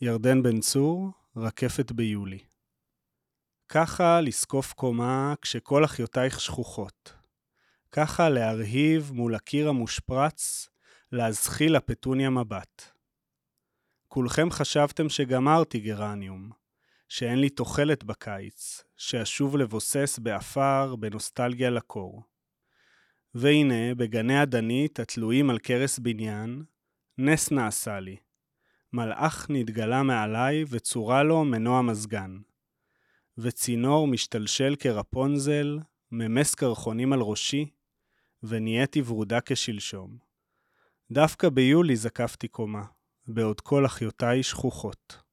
ירדן בן צור, רקפת ביולי. ככה לזקוף קומה כשכל אחיותייך שכוחות. ככה להרהיב מול הקיר המושפרץ, להזחיל לפטוניה מבט. כולכם חשבתם שגמרתי גרניום, שאין לי תוחלת בקיץ, שאשוב לבוסס באפר, בנוסטלגיה לקור. והנה, בגני האדנית התלויים על כרס בניין, נס נעשה לי. מלאך נתגלה מעליי וצורה לו מנוע מזגן. וצינור משתלשל כרפונזל, ממס קרחונים על ראשי, ונהייתי ורודה כשלשום. דווקא ביולי זקפתי קומה, בעוד כל אחיותיי שכוחות.